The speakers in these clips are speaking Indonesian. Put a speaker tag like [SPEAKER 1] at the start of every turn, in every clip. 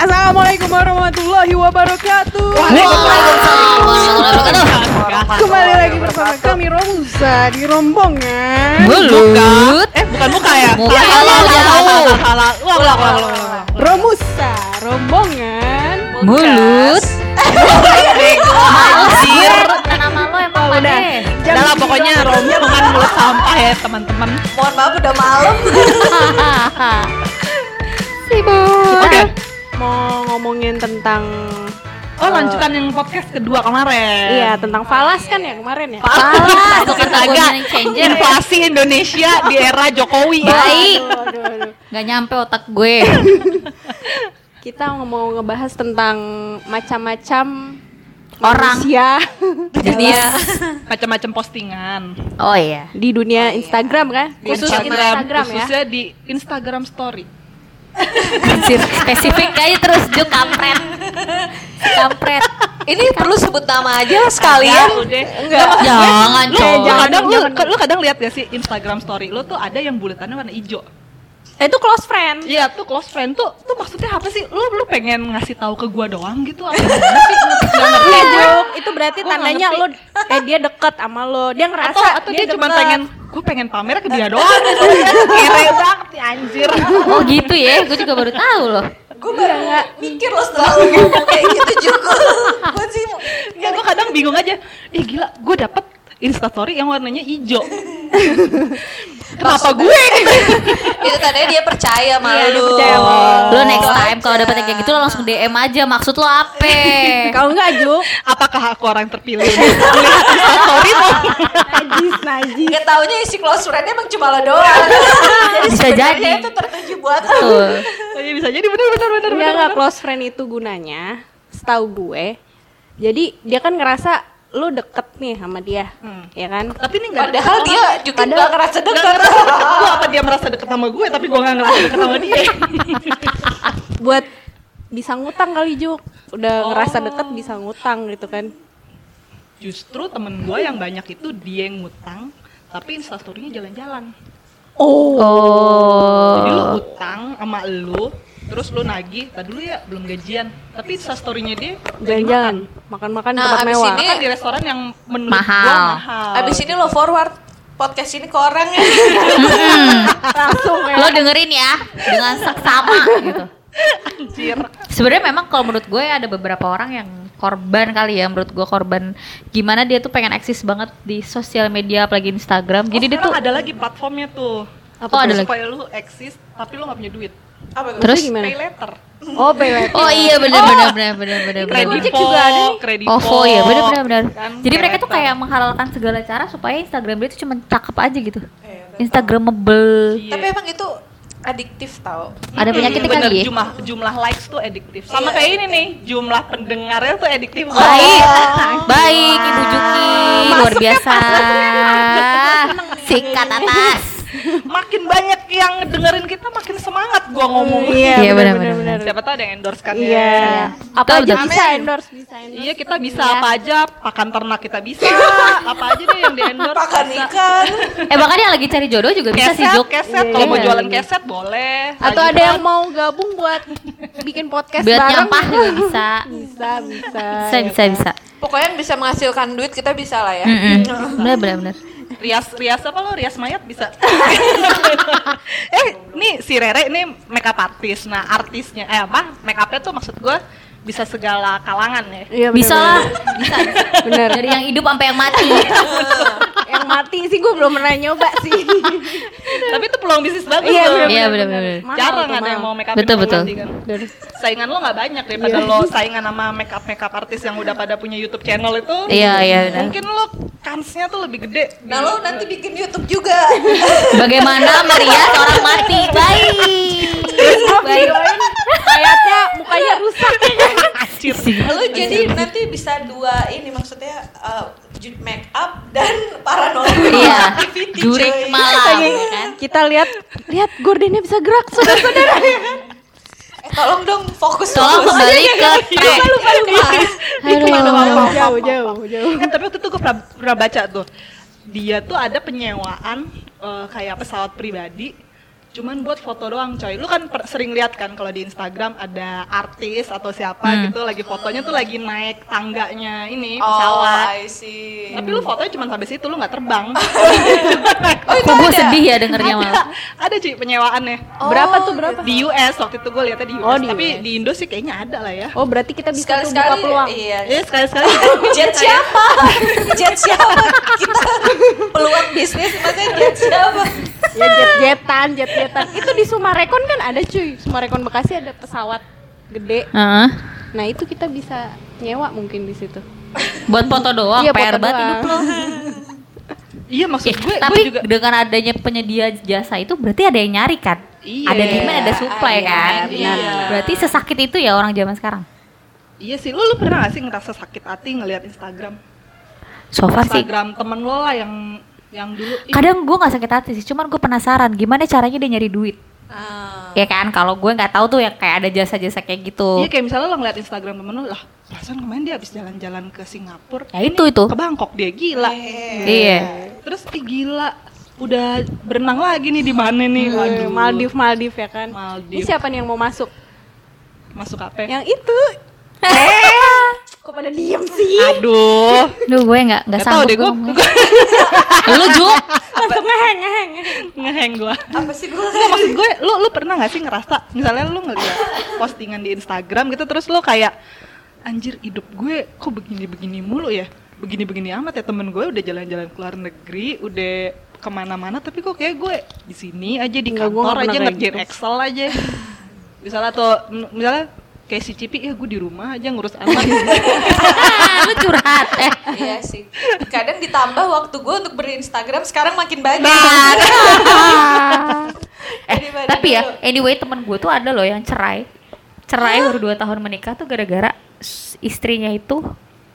[SPEAKER 1] Assalamualaikum warahmatullahi wabarakatuh. Kembali lagi bersama kami Romusa di rombongan
[SPEAKER 2] Mulut.
[SPEAKER 3] Eh bukan muka ya?
[SPEAKER 2] Muka.
[SPEAKER 3] Salah. Ulang, ulang, ulang.
[SPEAKER 1] Romusa rombongan.
[SPEAKER 2] Mulut.
[SPEAKER 3] Anjir.
[SPEAKER 2] Nama lo emang
[SPEAKER 1] Oh, udah.
[SPEAKER 3] Lah pokoknya rombongan mulut sampah ya teman-teman.
[SPEAKER 4] Mohon maaf udah malam.
[SPEAKER 2] Sibuk.
[SPEAKER 3] Oke.
[SPEAKER 1] Mau ngomongin tentang
[SPEAKER 3] Oh lanjutan yang podcast kedua kemarin.
[SPEAKER 1] Iya tentang falas kan ya kemarin ya.
[SPEAKER 2] Falas, gue changer ya.
[SPEAKER 3] Inflasi Indonesia di era Jokowi.
[SPEAKER 2] Baik.
[SPEAKER 1] Aduh, aduh, aduh.
[SPEAKER 2] Gak nyampe otak gue.
[SPEAKER 1] Kita mau ngebahas tentang macam-macam
[SPEAKER 2] Orang.
[SPEAKER 1] manusia
[SPEAKER 2] Jenis.
[SPEAKER 3] Macam-macam postingan.
[SPEAKER 2] Oh iya.
[SPEAKER 1] di dunia Instagram kan.
[SPEAKER 3] Di
[SPEAKER 1] Khusus
[SPEAKER 3] Instagram,
[SPEAKER 1] Instagram ya.
[SPEAKER 3] khususnya di Instagram Story.
[SPEAKER 2] Spesifik aja terus Juk kampret. Kampret.
[SPEAKER 4] Ini perlu sebut nama aja sekalian.
[SPEAKER 3] Udah.
[SPEAKER 4] Enggak.
[SPEAKER 2] Jangan,
[SPEAKER 3] Lu
[SPEAKER 2] coy.
[SPEAKER 3] kadang lu,
[SPEAKER 1] jangan.
[SPEAKER 3] lu kadang lihat gak sih Instagram story lu tuh ada yang buletannya warna hijau.
[SPEAKER 1] Eh, itu close friend.
[SPEAKER 3] Iya tuh close friend tuh tuh maksudnya apa sih? Lu lu pengen ngasih tahu ke gua doang gitu apa sih? Ngerti
[SPEAKER 1] Iya,
[SPEAKER 3] gue.
[SPEAKER 1] Juk. Itu berarti
[SPEAKER 3] Gua
[SPEAKER 1] tandanya
[SPEAKER 3] ngerti.
[SPEAKER 1] lo eh dia deket sama lo. Dia ngerasa
[SPEAKER 3] Atau atau dia, cuma
[SPEAKER 1] deket.
[SPEAKER 3] pengen gue pengen pamer ke dia doang gitu. Kere banget anjir.
[SPEAKER 2] Oh gitu ya, gue juga baru tahu loh.
[SPEAKER 4] Gue baru nggak mikir loh setelah lu ngomong kayak gitu juga. Gue sih
[SPEAKER 3] Ya gue kadang bingung aja. Ih gila, gue dapet instastory yang warnanya hijau. Kenapa gue?
[SPEAKER 4] itu tandanya dia percaya sama
[SPEAKER 1] Iya, dia
[SPEAKER 4] lu.
[SPEAKER 1] percaya sama lo.
[SPEAKER 2] Lo next time kalau dapet yang kayak gitu lo langsung DM aja. Maksud lo apa?
[SPEAKER 1] Kalau enggak Juk,
[SPEAKER 3] Apakah aku orang terpilih melihat instastory tuh?
[SPEAKER 1] najis, najis.
[SPEAKER 4] Gak taunya isi close friend emang cuma lo doang. jadi
[SPEAKER 2] Bisa jadi.
[SPEAKER 4] itu tertuju buat lu.
[SPEAKER 2] Tuh.
[SPEAKER 3] Ya bisa jadi bener bener bener.
[SPEAKER 1] Enggak enggak close friend itu gunanya, setahu gue. Jadi dia kan ngerasa lu deket nih sama dia,
[SPEAKER 3] Hmm.
[SPEAKER 1] ya kan?
[SPEAKER 3] Tapi ini nggak
[SPEAKER 4] Padahal dia juga
[SPEAKER 1] Padahal-
[SPEAKER 4] nggak ngerasa
[SPEAKER 3] Nggak deket gue apa dia merasa deket sama gue tapi gue gak ngerasa deket sama dia
[SPEAKER 1] Buat bisa ngutang kali Juk. Udah
[SPEAKER 3] Oh.
[SPEAKER 1] ngerasa deket bisa ngutang gitu kan.
[SPEAKER 3] Justru temen gue yang banyak itu dia yang ngutang tapi instastorynya jalan-jalan
[SPEAKER 1] Oh.
[SPEAKER 3] Jadi lu
[SPEAKER 2] Oh.
[SPEAKER 3] utang sama lu terus lu nagih, tadi dulu ya belum gajian tapi instastorynya dia
[SPEAKER 1] Jalan-jalan, makan-makan di
[SPEAKER 4] Nah,
[SPEAKER 1] tempat mewah.
[SPEAKER 4] ini-
[SPEAKER 3] makan di restoran yang menurut
[SPEAKER 2] Mahal.
[SPEAKER 3] gua mahal
[SPEAKER 4] Abis ini lo forward podcast ini ke orang ya.
[SPEAKER 1] Langsung ya.
[SPEAKER 2] Lo dengerin ya dengan seksama gitu.
[SPEAKER 3] anjir
[SPEAKER 2] Sebenarnya memang kalau menurut gue ada beberapa orang yang korban kali ya menurut gue korban gimana dia tuh pengen eksis banget di sosial media apalagi Instagram. Jadi
[SPEAKER 3] oh,
[SPEAKER 2] dia tuh
[SPEAKER 3] ada lagi platformnya tuh
[SPEAKER 2] Apa Oh, ada lagi?
[SPEAKER 3] supaya lu eksis tapi lu gak punya duit
[SPEAKER 4] Apa
[SPEAKER 2] terus
[SPEAKER 1] gimana?
[SPEAKER 3] pay letter
[SPEAKER 1] Oh, pay letter.
[SPEAKER 2] Oh iya benar benar benar benar benar benar.
[SPEAKER 1] Gojek juga ada nih.
[SPEAKER 3] Kredivo.
[SPEAKER 2] Oh, oh iya benar benar benar.
[SPEAKER 3] Kan,
[SPEAKER 2] Jadi mereka tuh kayak menghalalkan segala cara supaya Instagram dia tuh cuma cakep aja gitu. Instagramable.
[SPEAKER 3] Iya.
[SPEAKER 4] Tapi emang itu adiktif tau.
[SPEAKER 2] Ada penyakitnya
[SPEAKER 3] Hmm,
[SPEAKER 2] kali
[SPEAKER 3] bener,
[SPEAKER 2] ya.
[SPEAKER 3] jumlah jumlah likes tuh ediktif sama kayak ini nih jumlah pendengarnya tuh ediktif
[SPEAKER 2] Baik, baik Ibu Juki, luar biasa. Sikat atas.
[SPEAKER 3] makin banyak yang dengerin kita makin semangat gua ngomong.
[SPEAKER 1] Iya,
[SPEAKER 2] Iya,
[SPEAKER 1] benar
[SPEAKER 2] benar,
[SPEAKER 1] benar.
[SPEAKER 3] siapa tahu ada yang endorse kan
[SPEAKER 1] Iya.
[SPEAKER 3] ya
[SPEAKER 1] Apa
[SPEAKER 2] Betul,
[SPEAKER 1] aja bisa endorse, bisa endorse.
[SPEAKER 3] Iya kita bisa apa aja pakan ternak kita bisa apa aja deh yang di endorse
[SPEAKER 4] Pakan
[SPEAKER 3] bisa.
[SPEAKER 4] ikan.
[SPEAKER 2] Eh bahkan yang lagi cari jodoh juga bisa sih
[SPEAKER 3] keset
[SPEAKER 2] Juk.
[SPEAKER 3] keset
[SPEAKER 1] Iya,
[SPEAKER 3] kalau mau
[SPEAKER 1] iya.
[SPEAKER 3] jualan keset boleh
[SPEAKER 1] Atau ada yang mau gabung buat bikin podcast
[SPEAKER 2] Buat
[SPEAKER 1] bareng?
[SPEAKER 2] nyampah juga bisa.
[SPEAKER 1] Bisa, bisa.
[SPEAKER 2] Bisa bisa bisa.
[SPEAKER 4] Pokoknya yang bisa menghasilkan duit kita bisa lah ya.
[SPEAKER 2] Mm-mm. Benar benar benar.
[SPEAKER 3] Rias rias apa lo rias mayat bisa eh nih si Rere ini makeup artis nah artisnya eh apa makeupnya tuh maksud gue bisa segala kalangan ya
[SPEAKER 1] Iya, benar,
[SPEAKER 2] Bisa lah.
[SPEAKER 1] benar.
[SPEAKER 2] Bisa.
[SPEAKER 1] Bener.
[SPEAKER 2] Dari yang hidup sampai yang mati.
[SPEAKER 1] yang mati sih gue belum pernah nyoba sih.
[SPEAKER 3] tapi itu peluang bisnis bagus
[SPEAKER 1] Iya,
[SPEAKER 3] loh
[SPEAKER 1] bener,
[SPEAKER 2] Iya,
[SPEAKER 1] bener,
[SPEAKER 2] bener,
[SPEAKER 1] bener.
[SPEAKER 2] bener.
[SPEAKER 1] Mahal
[SPEAKER 3] jarang ada yang mau makeup
[SPEAKER 2] Betul, betul.
[SPEAKER 3] kan
[SPEAKER 1] Bener.
[SPEAKER 3] saingan lo nggak banyak daripada lo saingan sama makeup makeup artis yang udah pada punya YouTube channel itu
[SPEAKER 2] Iya, iya, benar.
[SPEAKER 3] mungkin lo kansnya tuh lebih gede
[SPEAKER 4] Nah lo nanti bikin YouTube juga.
[SPEAKER 2] Bagaimana merias orang mati? Baik. Baik.
[SPEAKER 1] Mayatnya mukanya rusak.
[SPEAKER 3] Anjir.
[SPEAKER 4] Lo jadi nanti bisa dua ini maksudnya uh, make up dan paranormal
[SPEAKER 2] Iya.
[SPEAKER 4] activity
[SPEAKER 2] Jurik malam ya kan.
[SPEAKER 1] Kita lihat, lihat gordennya bisa gerak, saudara-saudara.
[SPEAKER 4] Eh tolong dong fokus
[SPEAKER 2] Tolong
[SPEAKER 4] fokus.
[SPEAKER 2] kembali ke track.
[SPEAKER 1] lupa, lupa.
[SPEAKER 2] Aduh.
[SPEAKER 1] Jauh, jauh, jauh.
[SPEAKER 3] Eh, tapi waktu itu gue pernah, pernah baca tuh dia tuh ada penyewaan eh, kayak pesawat pribadi cuman buat foto doang coy lu kan per- sering lihat kan kalau di Instagram ada artis atau siapa
[SPEAKER 2] Hmm.
[SPEAKER 3] gitu lagi fotonya tuh lagi naik tangganya ini
[SPEAKER 4] Oh,
[SPEAKER 3] pesawat
[SPEAKER 4] I see.
[SPEAKER 3] tapi lu fotonya cuma sampai situ lu nggak terbang
[SPEAKER 4] Oh, itu
[SPEAKER 2] Kok gue sedih ya dengernya
[SPEAKER 3] ada,
[SPEAKER 2] malah.
[SPEAKER 3] ada cuy penyewaannya
[SPEAKER 1] Berapa tuh, berapa?
[SPEAKER 3] di US waktu itu gue lihatnya di US
[SPEAKER 1] Oh, di
[SPEAKER 3] tapi
[SPEAKER 1] US.
[SPEAKER 3] di Indo sih kayaknya ada lah ya
[SPEAKER 1] Oh berarti kita bisa tuh buka
[SPEAKER 4] Sekali-sekali
[SPEAKER 1] peluang.
[SPEAKER 4] iya.
[SPEAKER 3] ya sekali sekali
[SPEAKER 4] Jet siapa? Jet siapa? Kita peluang bisnis maksudnya jet siapa?
[SPEAKER 1] Ya jet-jetan, jet-jetan. Itu di Sumarekon kan ada cuy. Sumarekon Bekasi ada pesawat gede.
[SPEAKER 2] Heeh.
[SPEAKER 1] Nah itu kita bisa nyewa mungkin di situ.
[SPEAKER 2] Buat foto doang,
[SPEAKER 1] Iya,
[SPEAKER 2] PR
[SPEAKER 1] foto
[SPEAKER 2] banget
[SPEAKER 1] doang.
[SPEAKER 2] hidup lo.
[SPEAKER 3] iya maksud
[SPEAKER 2] Eh,
[SPEAKER 3] gue
[SPEAKER 2] tapi
[SPEAKER 3] gue juga
[SPEAKER 2] dengan adanya penyedia jasa itu berarti ada yang nyari kan?
[SPEAKER 3] Iya.
[SPEAKER 2] Ada demand, ada supply
[SPEAKER 4] Iya,
[SPEAKER 2] kan?
[SPEAKER 3] benar.
[SPEAKER 2] Berarti sesakit itu ya orang zaman sekarang.
[SPEAKER 3] iya sih lu lu pernah gak sih ngerasa sakit hati ngelihat Instagram
[SPEAKER 2] So far sih
[SPEAKER 3] Instagram temen lo lah yang yang dulu
[SPEAKER 2] kadang gue nggak sakit hati sih cuman gue penasaran gimana caranya dia nyari duit
[SPEAKER 4] Ah.
[SPEAKER 2] ya kan kalau gue nggak tahu tuh ya kayak ada jasa-jasa kayak gitu
[SPEAKER 3] Iya kayak misalnya lo ngeliat Instagram temen lo lah perasaan kemarin dia habis jalan-jalan ke Singapura
[SPEAKER 2] Ya, itu, itu.
[SPEAKER 3] ke Bangkok dia gila
[SPEAKER 2] iya
[SPEAKER 3] terus ih gila udah berenang lagi nih di mana nih
[SPEAKER 1] Waduh,
[SPEAKER 3] waduh
[SPEAKER 1] Maldiv, Maldiv ya kan. Ini
[SPEAKER 3] Maldiv
[SPEAKER 1] siapa nih yang mau masuk?
[SPEAKER 3] masuk apa
[SPEAKER 1] Yang itu. Kok pada diem sih?
[SPEAKER 3] aduh
[SPEAKER 2] Duh gue nggak nggak
[SPEAKER 3] Gak tau
[SPEAKER 2] sanggup
[SPEAKER 3] deh gue
[SPEAKER 2] gue lu Ju
[SPEAKER 1] Langsung ngeheng, ngeheng.
[SPEAKER 3] ngeheng gue
[SPEAKER 4] Apa sih gue?
[SPEAKER 3] Nggak, maksud gue lu lu pernah gak sih ngerasa misalnya lu ngeliat postingan di Instagram gitu terus lu kayak anjir hidup gue kok begini-begini mulu ya begini-begini amat ya temen gue udah jalan-jalan ke luar negeri udah ke mana-mana tapi kok kayak gue di sini aja di
[SPEAKER 1] Nggak, gue
[SPEAKER 3] kantor
[SPEAKER 1] nggak
[SPEAKER 3] aja ngerjain
[SPEAKER 1] gitu.
[SPEAKER 3] Excel aja misalnya tuh m- misalnya kayak si Cipi ya gue di rumah aja ngurus anak.
[SPEAKER 2] Ah, lu curhat eh.
[SPEAKER 4] Iya sih. Kadang ditambah waktu gue untuk berinstagram sekarang makin banyak.
[SPEAKER 2] eh
[SPEAKER 4] Daripada
[SPEAKER 2] tapi ya
[SPEAKER 4] dulu.
[SPEAKER 2] anyway temen gue tuh ada loh yang cerai. Cerai baru dua tahun menikah tuh gara-gara istrinya itu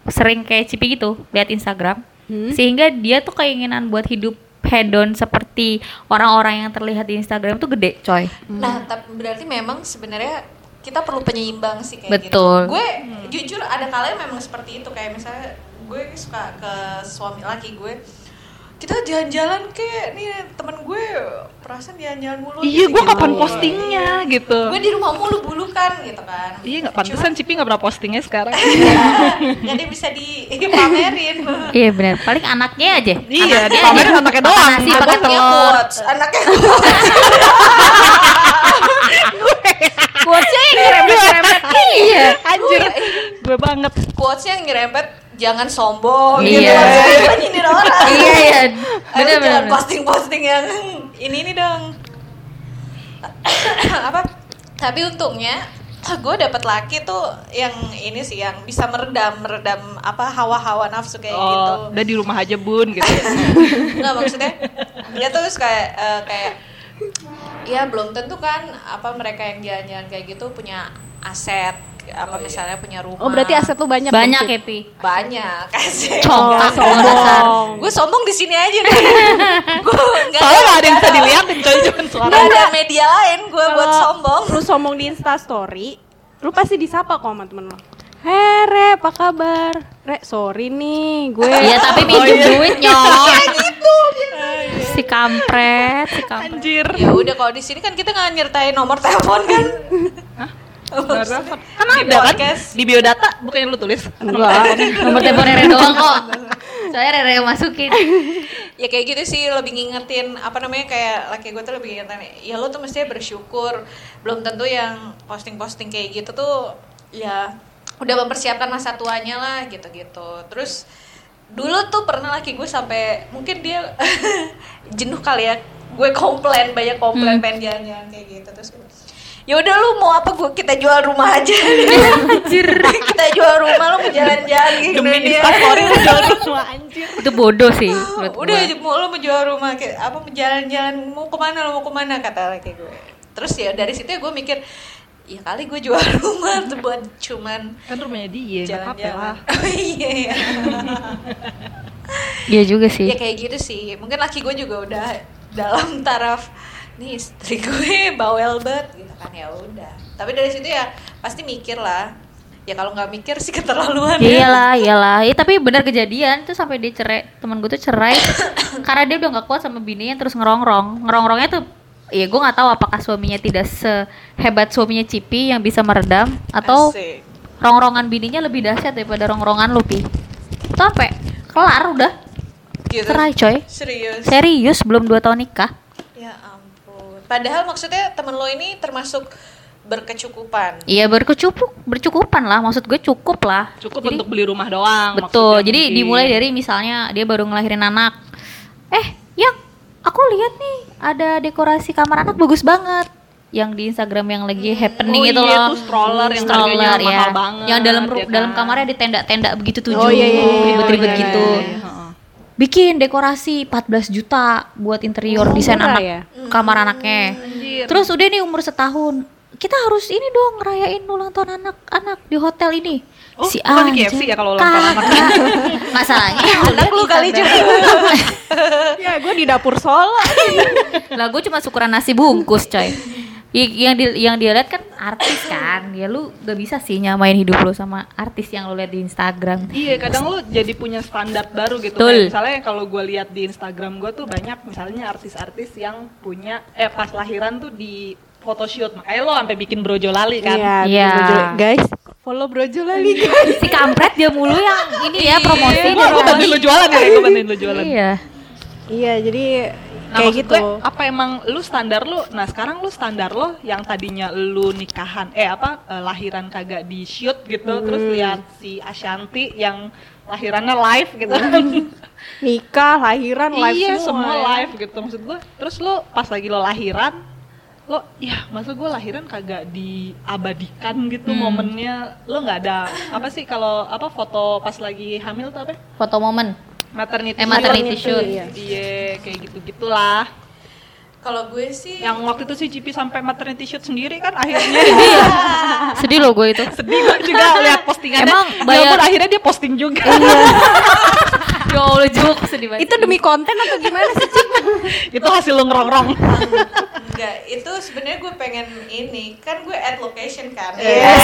[SPEAKER 2] sering kayak cipi gitu lihat Instagram. Sehingga dia tuh keinginan buat hidup hedon seperti orang-orang yang terlihat di Instagram tuh gede coy.
[SPEAKER 4] Nah, tapi berarti memang sebenarnya kita perlu penyeimbang sih kayak
[SPEAKER 2] Betul.
[SPEAKER 4] gitu. Gue jujur ada kalanya memang seperti itu kayak misalnya gue suka ke suami laki gue kita jalan-jalan kayak nih temen gue perasaan jalan-jalan mulu
[SPEAKER 3] iya
[SPEAKER 4] gitu,
[SPEAKER 3] gue
[SPEAKER 4] gitu.
[SPEAKER 3] kapan postingnya gitu.
[SPEAKER 4] Gue di rumah mulu bulu kan gitu kan.
[SPEAKER 3] Iya nggak pantesan Cipi nggak pernah postingnya sekarang.
[SPEAKER 4] Jadi bisa dipamerin.
[SPEAKER 2] Iya benar paling anaknya aja.
[SPEAKER 3] Iya
[SPEAKER 2] Anaknya
[SPEAKER 3] dipamerin anaknya doang.
[SPEAKER 2] Nasi
[SPEAKER 3] Makan
[SPEAKER 2] pakai
[SPEAKER 4] anaknya
[SPEAKER 3] telur
[SPEAKER 4] anaknya
[SPEAKER 1] Quotesnya yang ngerempet-ngerempet.
[SPEAKER 2] iya
[SPEAKER 3] anjir gue banget
[SPEAKER 4] quotesnya yang nyerempet jangan sombong
[SPEAKER 2] Iya.
[SPEAKER 4] gitu Maksudnya nyindir orang
[SPEAKER 2] iya iya
[SPEAKER 4] Ayo
[SPEAKER 2] benar
[SPEAKER 4] jangan
[SPEAKER 2] benar
[SPEAKER 4] posting-posting yang ini ini dong. apa? Tapi untungnya gue dapet laki tuh yang ini sih yang bisa meredam meredam apa hawa-hawa nafsu kayak gitu.
[SPEAKER 3] oh udah di rumah aja bun gitu
[SPEAKER 4] Nggak maksudnya dia tuh kayak eh, kayak ya belum tentu kan apa mereka yang jalan-jalan kayak gitu punya aset apa misalnya punya rumah.
[SPEAKER 1] Oh berarti aset lu banyak.
[SPEAKER 2] banyak ya pi
[SPEAKER 4] banyak kasih.
[SPEAKER 2] Congkak
[SPEAKER 1] Oh, sombong.
[SPEAKER 4] Gue sombong di sini aja nih. gue nggak
[SPEAKER 3] soalnya ada yang bisa dilihatin coy cuma suara
[SPEAKER 4] Nggak ada media lain gue buat sombong.
[SPEAKER 1] Lu sombong di Insta Story, lu pasti disapa kok sama temen lu. Hei Re, apa kabar? Re, sorry nih, gue
[SPEAKER 2] Iya tapi minjem duit nyok. si kampret si kampret.
[SPEAKER 3] Anjir.
[SPEAKER 4] Ya udah kalau di sini kan kita nggak nyertain nomor telepon kan.
[SPEAKER 3] kan
[SPEAKER 4] Di
[SPEAKER 3] ada kan? di biodata bukan yang lu tulis?
[SPEAKER 1] Enggak.
[SPEAKER 2] nomor telepon Rere doang kok. Soalnya Rere yang masukin.
[SPEAKER 4] Ya kayak gitu sih lebih ngingetin apa namanya kayak laki gue tuh lebih ngingetin ya lo tuh mestinya bersyukur. Belum tentu yang posting-posting kayak gitu tuh ya udah mempersiapkan masa tuanya lah gitu-gitu. Terus dulu tuh pernah laki gue sampai mungkin dia jenuh kali ya. Gue komplain banyak komplain pengen jalan-jalan kayak gitu. Terus gue, ya udah lu mau apa gue kita jual rumah aja.
[SPEAKER 2] Anjir.
[SPEAKER 4] Kita jual rumah lu mau jalan-jalan gitu
[SPEAKER 3] demi
[SPEAKER 4] dia
[SPEAKER 3] lu jual rumah. Anjir.
[SPEAKER 2] Itu bodoh sih
[SPEAKER 4] udah
[SPEAKER 2] gua.
[SPEAKER 4] aja mau lo mau jual rumah kayak apa mau jalan-jalan mau ke mana lo mau ke mana kata laki gue. Terus ya dari situ ya gue mikir ya kali gue jual rumah tuh buat cuman
[SPEAKER 3] kan rumahnya dia
[SPEAKER 4] jalan-jalan
[SPEAKER 3] lah.
[SPEAKER 4] Oh iya iya.
[SPEAKER 2] iya juga sih.
[SPEAKER 4] Ya kayak gitu sih. Mungkin laki gue juga udah dalam taraf nih istri gue bawel banget gitu kan. Ya udah. Tapi dari situ ya pasti mikir lah. Ya kalau nggak mikir sih keterlaluan. Ya.
[SPEAKER 2] iyalah iyalah. Ya, tapi benar kejadian tuh sampai dia cerai. Teman gue tuh cerai. Karena dia udah nggak kuat sama bininya terus ngerongrong. Ngerongrongnya tuh ya gue nggak tahu apakah suaminya tidak sehebat suaminya Cipi yang bisa meredam atau
[SPEAKER 4] Asik.
[SPEAKER 2] rongrongan bininya lebih dahsyat daripada rongrongan lu pi sampai kelar udah
[SPEAKER 4] Gitu.
[SPEAKER 2] cerai coy
[SPEAKER 4] Serius.
[SPEAKER 2] serius belum dua tahun nikah
[SPEAKER 4] Ya ampun. Padahal maksudnya temen lo ini termasuk berkecukupan.
[SPEAKER 2] iya berkecukup bercukupan lah maksud gue cukup lah
[SPEAKER 3] Cukup
[SPEAKER 2] Jadi-
[SPEAKER 3] untuk beli rumah doang.
[SPEAKER 2] Betul. Jadi
[SPEAKER 3] mungkin.
[SPEAKER 2] dimulai dari misalnya dia baru ngelahirin anak. Eh, yang aku lihat nih ada dekorasi kamar anak bagus banget. Yang di Instagram yang lagi happening
[SPEAKER 3] Oh
[SPEAKER 2] itu
[SPEAKER 3] iya,
[SPEAKER 2] loh.
[SPEAKER 3] tuh stroller yang
[SPEAKER 2] Stroller,
[SPEAKER 3] harganya
[SPEAKER 2] ya.
[SPEAKER 3] mahal banget,
[SPEAKER 2] Yang dalam
[SPEAKER 3] ya
[SPEAKER 2] dalam
[SPEAKER 3] kan?
[SPEAKER 2] kamarnya ada tenda-tenda begitu tujuh,
[SPEAKER 1] Oh, iya, iya, iya,
[SPEAKER 2] ribet-ribet
[SPEAKER 1] iya,
[SPEAKER 2] gitu.
[SPEAKER 1] iya, iya.
[SPEAKER 3] Heeh.
[SPEAKER 2] Bikin dekorasi 14 juta buat interior
[SPEAKER 1] Oh,
[SPEAKER 2] desain anak
[SPEAKER 1] ya?
[SPEAKER 2] kamar anaknya.
[SPEAKER 3] Anjir.
[SPEAKER 2] Terus udah nih umur setahun. Kita harus ini dong ngerayain ulang tahun anak-anak di hotel ini.
[SPEAKER 3] Oh, bukan di KFC ya kalau ulang tahun.
[SPEAKER 2] Masalahnya
[SPEAKER 1] Anak lu kali juga. ya gue di dapur Solo.
[SPEAKER 2] lah gue cuma syukuran nasi bungkus coy yang di, yang dia lihat kan artis kan ya lu gak bisa sih nyamain hidup lu sama artis yang lu lihat di Instagram
[SPEAKER 3] Iya, kadang lu jadi punya standar baru gitu.
[SPEAKER 2] Betul.
[SPEAKER 3] Kayak misalnya kalau gue lihat di Instagram gue tuh banyak misalnya artis-artis yang punya eh pas lahiran tuh di photoshoot. Makanya lo sampai bikin brojo lali kan.
[SPEAKER 1] Iya,
[SPEAKER 2] Iya.
[SPEAKER 1] Brojo- guys. Follow Brojo lali guys.
[SPEAKER 2] si kampret dia mulu yang ini ya promosi
[SPEAKER 3] Gue
[SPEAKER 2] dia
[SPEAKER 3] gue bantuin lu jualan ya, gue bantuin lu jualan.
[SPEAKER 2] iya
[SPEAKER 1] Iya, jadi
[SPEAKER 3] Nah,
[SPEAKER 1] kayak gitu.
[SPEAKER 3] gue, apa emang lu standar lu? Nah, sekarang lu standar lo yang tadinya lu nikahan eh apa eh, lahiran kagak di shoot gitu, terus lihat si Ashanti yang lahirannya live gitu.
[SPEAKER 1] Nikah, lahiran, live
[SPEAKER 3] iya,
[SPEAKER 1] semua.
[SPEAKER 3] semua
[SPEAKER 1] ya.
[SPEAKER 3] live gitu maksud gue. Terus lu pas lagi lo lahiran lo ya masa gue lahiran kagak diabadikan gitu
[SPEAKER 2] Hmm.
[SPEAKER 3] momennya? Lo nggak ada apa sih kalau apa foto pas lagi hamil tuh apa?
[SPEAKER 2] Foto momen.
[SPEAKER 3] Maternity
[SPEAKER 2] Eh, maternity
[SPEAKER 3] shoot.
[SPEAKER 2] shoot.
[SPEAKER 1] Iya.
[SPEAKER 3] iya kayak gitu gitulah
[SPEAKER 4] Kalau gue sih
[SPEAKER 3] yang waktu itu si Cipi sampai maternity shoot sendiri kan akhirnya.
[SPEAKER 2] Sedih loh gue itu.
[SPEAKER 3] Sedih gue juga lihat postingannya.
[SPEAKER 2] Emang
[SPEAKER 3] Ya
[SPEAKER 2] bayar-
[SPEAKER 3] akhirnya dia posting juga
[SPEAKER 2] ya Allah juk sedih banget
[SPEAKER 1] Itu demi konten atau gimana sih? Cik?
[SPEAKER 3] itu hasil lo ngerongrong
[SPEAKER 4] enggak, itu sebenarnya gue pengen ini, kan gue at location kan.
[SPEAKER 3] Iya.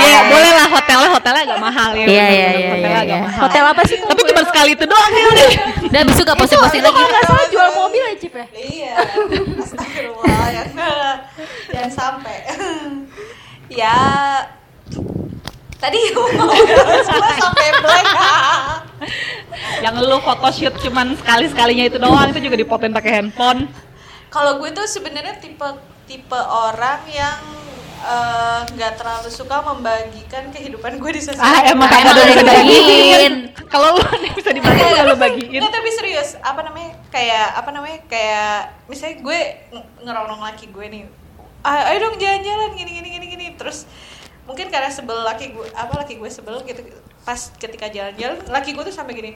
[SPEAKER 3] Iya, boleh lah hotelnya hotelnya agak mahal ya.
[SPEAKER 2] Iya, iya, iya, iya, iya.
[SPEAKER 1] Hotel apa sih?
[SPEAKER 3] Tapi cuma sekali itu doang ya udah.
[SPEAKER 2] udah besok gak posting-posting
[SPEAKER 1] Itu
[SPEAKER 2] lagi
[SPEAKER 1] kalau nggak salah jual mobil ya, Cip ya?
[SPEAKER 4] Iya, astagfirullah ya. Jangan sampai. ya tadi gue sampai blank.
[SPEAKER 3] Yang lu photoshoot cuman sekali-sekalinya itu doang itu juga dipoten pakai handphone.
[SPEAKER 4] Kalau gue tuh sebenarnya tipe tipe orang yang eh, nggak terlalu suka membagikan kehidupan gue di sosial
[SPEAKER 3] Ah, emang kagak ada
[SPEAKER 2] dibagiin.
[SPEAKER 3] Kalau lu nih bisa dibagi udah lu bagiin.
[SPEAKER 4] Nggak, tapi serius, apa namanya? Kayak apa namanya? Kayak misalnya gue nge- ngerongrong laki gue nih. "Ah, Ayo dong jalan-jalan gini gini gini gini. Terus mungkin karena sebel laki gue apa laki gue sebel gitu pas ketika jalan-jalan laki gue tuh sampai gini